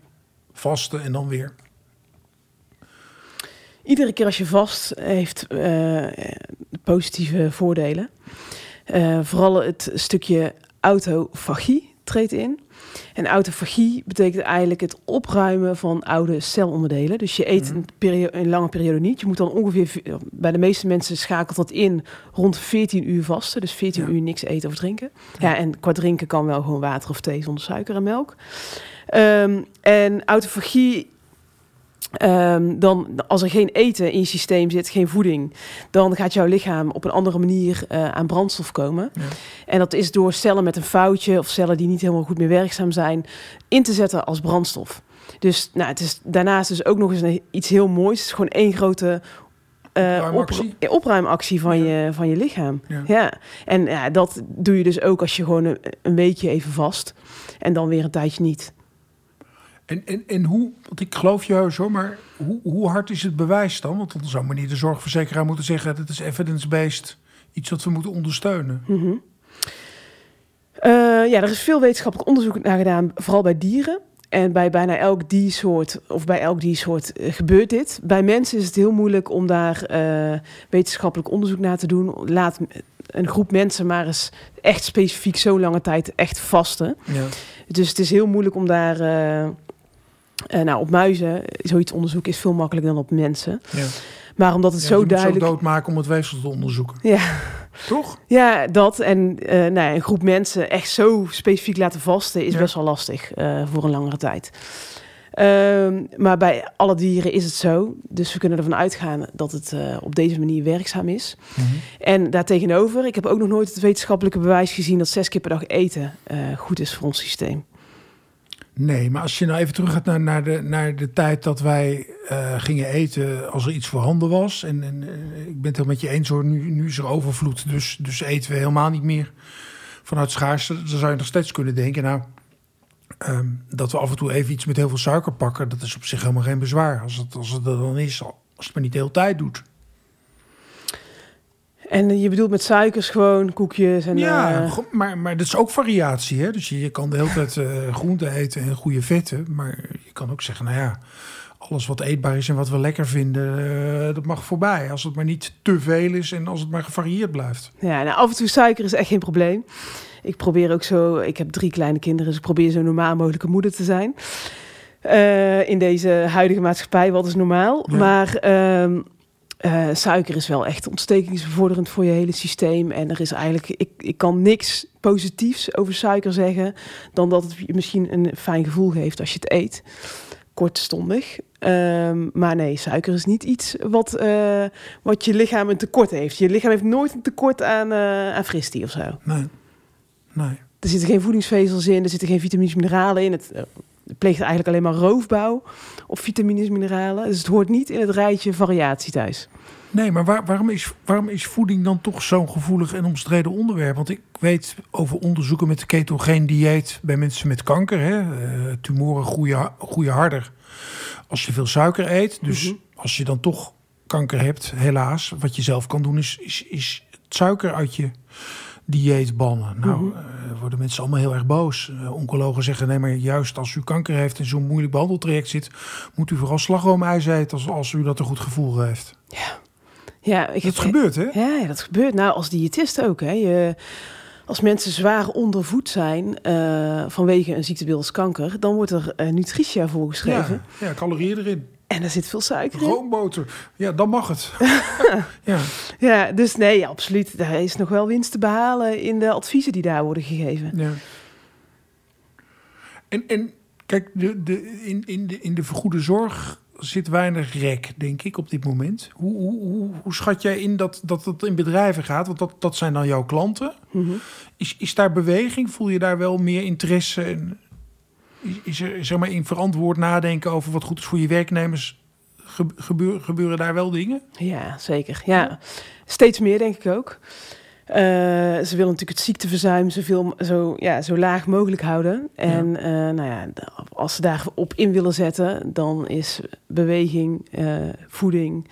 vasten en dan weer? Iedere keer als je vast heeft eh, positieve voordelen. Vooral het stukje autofagie treedt in. En autofagie betekent eigenlijk het opruimen van oude celonderdelen. Dus je eet Mhm. een, perio- een lange periode niet. Je moet dan ongeveer, bij de meeste mensen schakelt dat in rond 14 uur vasten. Dus 14 Ja. uur niks eten of drinken. Ja. Ja, en qua drinken kan wel gewoon water of thee zonder suiker en melk. Ehm, en autofagie Ehm, dan, als er geen eten in je systeem zit, geen voeding, dan gaat jouw lichaam op een andere manier eh, aan brandstof komen. Ja. En dat is door cellen met een foutje of cellen die niet helemaal goed meer werkzaam zijn, in te zetten als brandstof. Dus nou, het is daarnaast dus ook nog eens een, iets heel moois. Het is gewoon één grote eh, Opruimactie. op- opruimactie van, Ja. je, van je lichaam. Ja. Ja. En ja, dat doe je dus ook als je gewoon een, een weekje even vast en dan weer een tijdje niet. En, en, en hoe, want ik geloof je heus hoor, maar hoe, hoe hard is het bewijs dan? Want dan zou meneer de zorgverzekeraar moeten zeggen... dat is evidence-based, iets wat we moeten ondersteunen. Mhm. Eh, ja, er is veel wetenschappelijk onderzoek naar gedaan, vooral bij dieren. En bij bijna elk diersoort, of bij elk diersoort, eh, gebeurt dit. Bij mensen is het heel moeilijk om daar eh, wetenschappelijk onderzoek naar te doen. Laat een groep mensen maar eens echt specifiek zo lange tijd echt vasten. Ja. Dus het is heel moeilijk om daar... eh, nou, op muizen, zoiets onderzoeken is veel makkelijker dan op mensen. Ja. Maar omdat het Ja, zo je moet duidelijk... zo doodmaken om het weefsel te onderzoeken. Ja, Toch? Ja, dat. En eh, nou, ja, een groep mensen echt zo specifiek laten vasten is best wel lastig eh, voor een langere tijd. Ehm, maar bij alle dieren is het zo. Dus we kunnen ervan uitgaan dat het op deze manier werkzaam is. Mhm. En daartegenover, ik heb ook nog nooit het wetenschappelijke bewijs gezien dat zes keer per dag eten goed is voor ons systeem. Nee, maar als je nou even terug gaat naar, naar, de, naar de tijd dat wij uh, gingen eten als er iets voorhanden was. En, en ik ben het met je eens hoor, nu, nu is er overvloed, dus, dus eten we helemaal niet meer vanuit schaarste. Dan zou je nog steeds kunnen denken, nou, um, dat we af en toe even iets met heel veel suiker pakken, dat is op zich helemaal geen bezwaar. Als het, als het er dan is, als het maar niet de hele tijd doet. En je bedoelt met suikers gewoon koekjes en... Ja, uh... maar, maar dat is ook variatie. Hè? Dus je, je kan de hele tijd uh, groenten eten en goede vetten. Maar je kan ook zeggen, nou ja, alles wat eetbaar is en wat we lekker vinden, uh, dat mag voorbij. Als het maar niet te veel is en als het maar gevarieerd blijft. Ja, nou, af en toe suiker is echt geen probleem. Ik probeer ook zo, ik heb drie kleine kinderen, dus ik probeer zo normaal mogelijke moeder te zijn. In deze huidige maatschappij, wat is normaal? Ja. Maar uh, uh, suiker is wel echt ontstekingsbevorderend voor je hele systeem. En er is eigenlijk, ik, ik kan niks positiefs over suiker zeggen, dan dat het je misschien een fijn gevoel geeft als je het eet. Kortstondig. Um, maar nee, suiker is niet iets wat, uh, wat je lichaam een tekort heeft. Je lichaam heeft nooit een tekort aan, uh, aan fristie of zo. Nee. nee. Er zitten geen voedingsvezels in, er zitten geen vitamines, mineralen in. Het, pleegt eigenlijk alleen maar roofbouw op vitamines, mineralen. Dus het hoort niet in het rijtje variatie thuis. Nee, maar waar, waarom, is, waarom is voeding dan toch zo'n gevoelig en omstreden onderwerp? Want ik weet over onderzoeken met de ketogeen dieet bij mensen met kanker. Hè? Uh, tumoren groeien, groeien harder als je veel suiker eet. Dus mm -hmm. als je dan toch kanker hebt, helaas, wat je zelf kan doen, is, is, is het suiker uit je dieet bannen. Nou, mm -hmm. uh, worden mensen allemaal heel erg boos. Uh, oncologen zeggen, nee, maar juist als u kanker heeft en zo'n moeilijk behandeltraject zit, moet u vooral slagroomijs eten als, als u dat een goed gevoel heeft. Ja. Ja, ik dat heb, gebeurt, hè? Ja, ja, dat gebeurt. Nou, als diëtist ook, hè. Je, als mensen zwaar ondervoed zijn uh, vanwege een ziektebeeld als kanker, dan wordt er uh, nutritia voorgeschreven. Ja, ja, calorieën erin. En er zit veel suiker in. Roomboter. Ja, dan mag het. ja. ja, dus nee, ja, absoluut. Daar is nog wel winst te behalen in de adviezen die daar worden gegeven. Ja. En, en kijk, de, de, in, in, de, in de vergoede zorg zit weinig rek, denk ik, op dit moment. Hoe, hoe, hoe, hoe schat jij in dat, dat het in bedrijven gaat? Want dat, dat zijn dan jouw klanten. Mm -hmm. is, is daar beweging? Voel je daar wel meer interesse? Is er zeg maar, in verantwoord nadenken over wat goed is voor je werknemers? Gebeur, gebeuren daar wel dingen? Ja, zeker. Ja, steeds meer denk ik ook. Uh, ze willen natuurlijk het ziekteverzuim zoveel, zo, ja, zo laag mogelijk houden. En ja. Uh, nou ja, als ze daarop in willen zetten, dan is beweging, uh, voeding,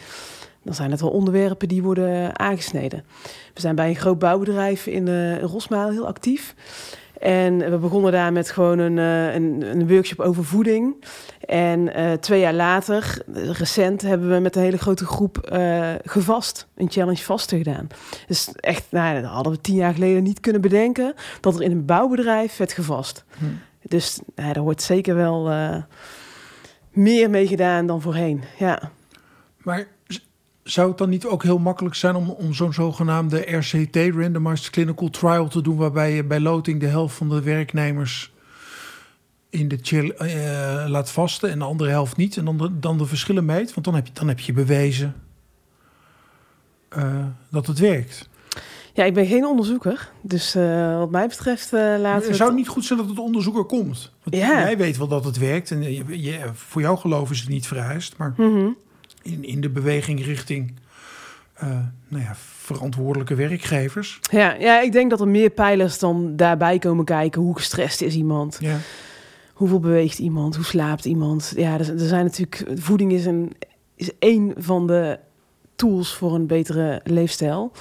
dan zijn het wel onderwerpen die worden aangesneden. We zijn bij een groot bouwbedrijf in, in Rosmaal heel actief. En we begonnen daar met gewoon een, een, een workshop over voeding. En uh, twee jaar later, recent, hebben we met een hele grote groep uh, gevast. Een challenge vasten gedaan. Dus echt, nou, dat hadden we tien jaar geleden niet kunnen bedenken. Dat er in een bouwbedrijf werd gevast. Hm. Dus nou, daar wordt zeker wel uh, meer mee gedaan dan voorheen. Ja. Maar zou het dan niet ook heel makkelijk zijn om, om zo'n zogenaamde RCT, Randomized Clinical Trial, te doen, waarbij je bij loting de helft van de werknemers in de chill uh, laat vasten en de andere helft niet, en dan de, dan de verschillen meet? Want dan heb je, dan heb je bewezen uh, dat het werkt. Ja, ik ben geen onderzoeker. Dus uh, wat mij betreft uh, laten we... Zou het niet goed zijn dat het onderzoeker komt? Want ja. jij weet wel dat het werkt. En je, je, voor jouw geloof is het niet vereist. Maar mm -hmm. In, in de beweging richting uh, nou ja, verantwoordelijke werkgevers. Ja, ja, ik denk dat er meer pijlers dan daarbij komen kijken. Hoe gestrest is iemand? Ja. Hoeveel beweegt iemand? Hoe slaapt iemand? Ja, er, er zijn natuurlijk... Voeding is, een, is één van de tools voor een betere leefstijl.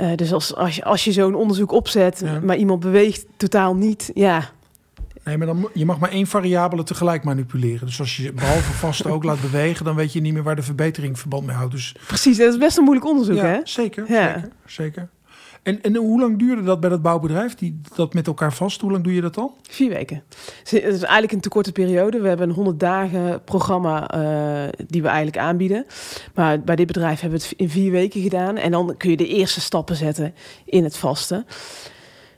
Uh, dus als, als je, als je zo'n onderzoek opzet, ja. maar iemand beweegt totaal niet, ja. Nee, maar dan, je mag maar één variabele tegelijk manipuleren. Dus als je behalve vast ook laat bewegen, dan weet je niet meer waar de verbetering verband mee houdt. Dus... Precies, dat is best een moeilijk onderzoek, ja, hè? Zeker, ja. zeker, zeker. En, en hoe lang duurde dat bij dat bouwbedrijf, die, dat met elkaar vast? Hoe lang doe je dat al? Vier weken. Het is eigenlijk een te korte periode. We hebben een 100 dagen programma uh, die we eigenlijk aanbieden. Maar bij dit bedrijf hebben we het in vier weken gedaan. En dan kun je de eerste stappen zetten in het vasten.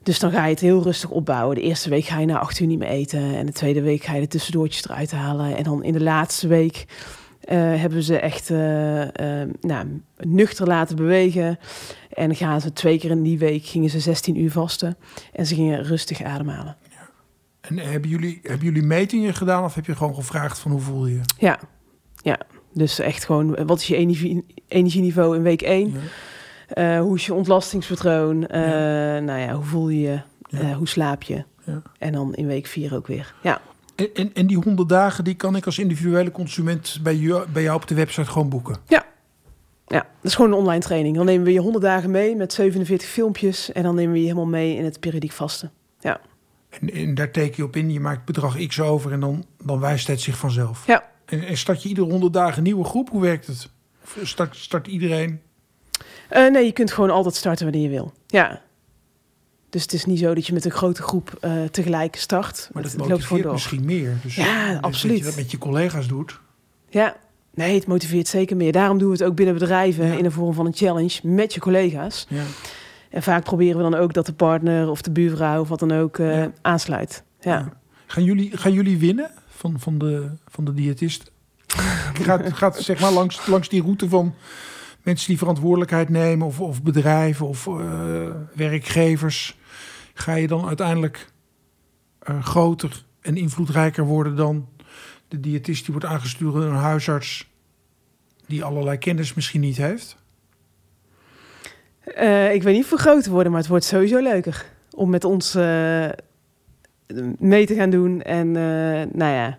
Dus dan ga je het heel rustig opbouwen. De eerste week ga je na acht uur niet meer eten. En de tweede week ga je de tussendoortjes eruit halen. En dan in de laatste week eh, hebben ze echt eh, eh, nou, nuchter laten bewegen. En gaan ze twee keer in die week gingen ze 16 uur vasten. En ze gingen rustig ademhalen. En hebben jullie, hebben jullie metingen gedaan of heb je gewoon gevraagd van hoe voel je? Ja, ja. Dus echt gewoon, wat is je energie, energieniveau in week 1? Ja. Hoe is je ontlastingspatroon? Ja. Nou ja, hoe voel je je? Ja. hoe slaap je? En dan in week 4 ook weer. Ja. En, en, en, die 100 dagen, die kan ik als individuele consument bij jou, bij jou op de website gewoon boeken? Ja. Ja, dat is gewoon een online training. Dan nemen we je 100 dagen mee met 47 filmpjes. En dan nemen we je helemaal mee in het periodiek vasten. Ja. En, en daar teken je op in, je maakt bedrag X over en dan, dan wijst het zich vanzelf. Ja. En, en start je iedere 100 dagen een nieuwe groep? Hoe werkt het? Start, start iedereen? Uh, nee, je kunt gewoon altijd starten wanneer je wil. Ja. Dus het is niet zo dat je met een grote groep uh, tegelijk start. Maar dat het motiveert loopt misschien meer. Dus ja, absoluut. Dat je dat met je collega's doet. Ja, nee, het motiveert zeker meer. Daarom doen we het ook binnen bedrijven ja. in de vorm van een challenge met je collega's. Ja. En vaak proberen we dan ook dat de partner of de buurvrouw of wat dan ook uh, ja. aansluit. Ja. Gaan, jullie, gaan jullie winnen van, van, de, van de diëtist? gaat, gaat zeg maar langs, langs die route van mensen die verantwoordelijkheid nemen, of, of bedrijven of uh, werkgevers. Ga je dan uiteindelijk uh, groter en invloedrijker worden dan de diëtist die wordt aangestuurd door een huisarts die allerlei kennis misschien niet heeft? Uh, ik weet niet of groter worden, maar het wordt sowieso leuker om met ons mee te gaan doen. En nou ja,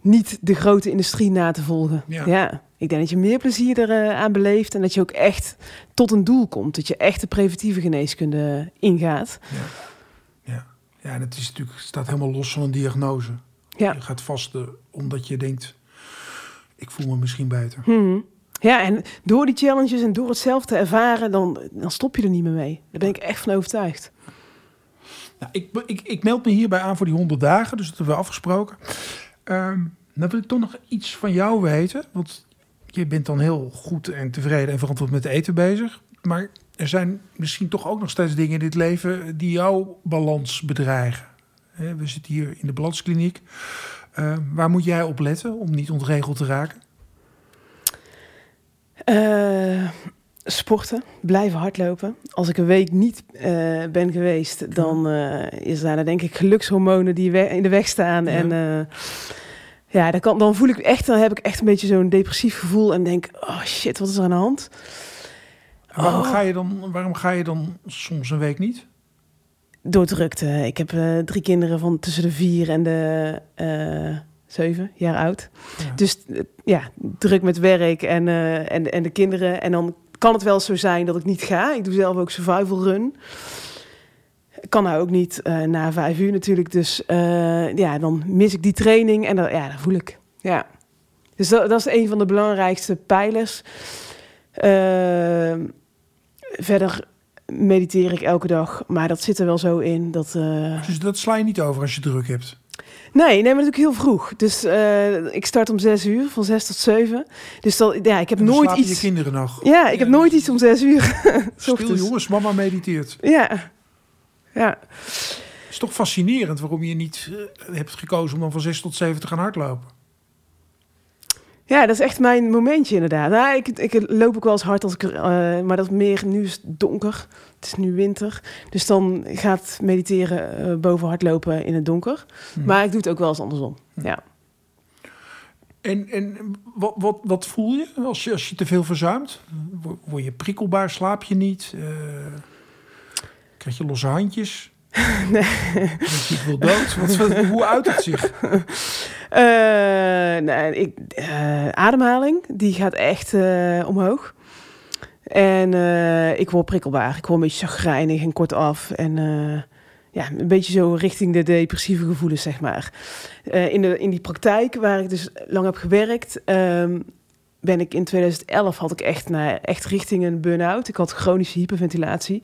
niet de grote industrie na te volgen. Ja. ja. Ik denk dat je meer plezier eraan beleeft en dat je ook echt tot een doel komt. Dat je echt de preventieve geneeskunde ingaat. Ja, ja. ja en het is natuurlijk, staat helemaal los van een diagnose. Ja. Je gaat vasten omdat je denkt, ik voel me misschien beter. Hmm. Ja, en door die challenges en door het zelf te ervaren, dan, dan stop je er niet meer mee. Daar ben ik echt van overtuigd. Nou, ik, ik, ik meld me hierbij aan voor die 100 dagen, dus dat hebben we afgesproken. Um, dan wil ik toch nog iets van jou weten. Want je bent dan heel goed en tevreden en verantwoord met eten bezig. Maar er zijn misschien toch ook nog steeds dingen in dit leven die jouw balans bedreigen. We zitten hier in de balanskliniek. Uh, waar moet jij op letten om niet ontregeld te raken? Uh, sporten, blijven hardlopen. Als ik een week niet uh, ben geweest, dan is er denk ik gelukshormonen die in de weg staan. Ja. En ja, dan, kan, dan voel ik echt, dan heb ik echt een beetje zo'n depressief gevoel en denk, oh shit, wat is er aan de hand? Waarom, oh. ga je dan, waarom ga je dan soms een week niet? Door drukte. Ik heb uh, drie kinderen van tussen de vier en de uh, zeven jaar oud. Ja. Dus uh, ja, druk met werk en, en, en de kinderen. En dan kan het wel zo zijn dat ik niet ga. Ik doe zelf ook survival run kan nou ook niet uh, na vijf uur natuurlijk. Dus uh, ja, dan mis ik die training en dan, ja, dat voel ik. Ja. Dus dat, dat is een van de belangrijkste pijlers. Uh, verder mediteer ik elke dag, maar dat zit er wel zo in. Dat, dus dat sla je niet over als je druk hebt? Nee, nee, maar natuurlijk heel vroeg. Dus uh, ik start om zes uur, van zes tot zeven. Dus dat, ja, ik heb nooit iets. je kinderen nog? Ja, ik heb nooit iets om zes uur. Stil jongens, mama mediteert. Ja, ja. Het is toch fascinerend waarom je niet uh, hebt gekozen om dan van 6 tot 7 te gaan hardlopen. Ja, dat is echt mijn momentje inderdaad. Nou, ik, ik loop ook wel eens hard als ik uh, maar dat meer nu is het donker. Het is nu winter, dus dan gaat mediteren uh, boven hardlopen in het donker. Hmm. Maar ik doe het ook wel eens andersom. Hmm. Ja. En, en wat, wat, wat voel je als je, als je te veel verzuimt? Word je prikkelbaar? Slaap je niet? Uh... Krijg je losse handjes? Nee. Je wil dood? Wat, hoe uit het zich? Uh, nee, ik, uh, ademhaling, die gaat echt uh, omhoog. En ik word prikkelbaar. Ik word een beetje chagrijnig en kortaf. En ja, een beetje zo richting de depressieve gevoelens, zeg maar. in, de, in die praktijk waar ik dus lang heb gewerkt... Um, ben ik in 2011 had ik echt naar echt richting een burn-out. Ik had chronische hyperventilatie.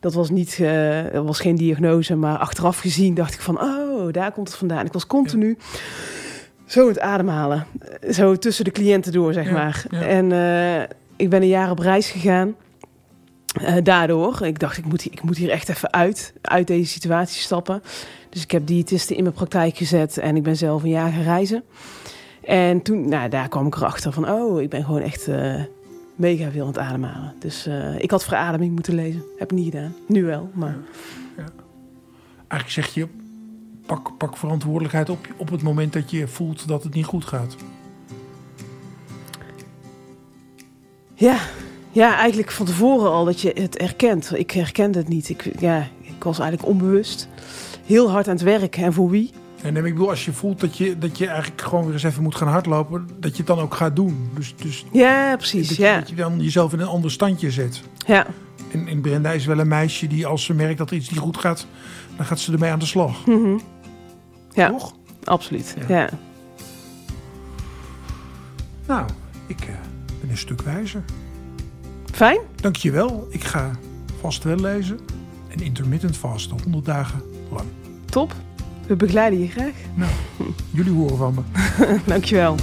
Dat was niet, uh, dat was geen diagnose, maar achteraf gezien dacht ik van, oh, daar komt het vandaan. Ik was continu zo het ademhalen, zo tussen de cliënten door, zeg ja, maar. Ja. En uh, ik ben een jaar op reis gegaan. Eh, daardoor, ik dacht, ik moet, hier- ik moet hier echt even uit, uit deze situatie stappen. Dus ik heb diëtisten in mijn praktijk gezet en ik ben zelf een jaar gaan reizen. En toen, nou, daar kwam ik erachter van, oh, ik ben gewoon echt eh, mega veel aan het ademhalen. Dus eh, ik had verademing moeten lezen. Heb ik niet gedaan. Nu wel, maar Eigenlijk zeg je, pak, pak verantwoordelijkheid op op het moment dat je voelt dat het niet goed gaat. ja, ja, eigenlijk van tevoren al dat je het herkent. Ik herkende het niet. Ik, ja, ik was eigenlijk onbewust heel hard aan het werken. En voor wie? En ik bedoel, als je voelt dat je, dat je eigenlijk gewoon weer eens even moet gaan hardlopen, dat je het dan ook gaat doen. Dus, dus Ja, precies. dat, je, Ja, dat je dan jezelf in een ander standje zet. ja. En, en Brenda is wel een meisje die als ze merkt dat er iets niet goed gaat, dan gaat ze ermee aan de slag. Mhm. ja Toch? absoluut. Ja. Ja. Nou, ik eh, ben een stuk wijzer. Fijn. Dankjewel. Ik ga vast wel lezen. En intermittent vasten, 100 dagen lang. Top. We begeleiden je graag. Jullie horen van me. Dankjewel.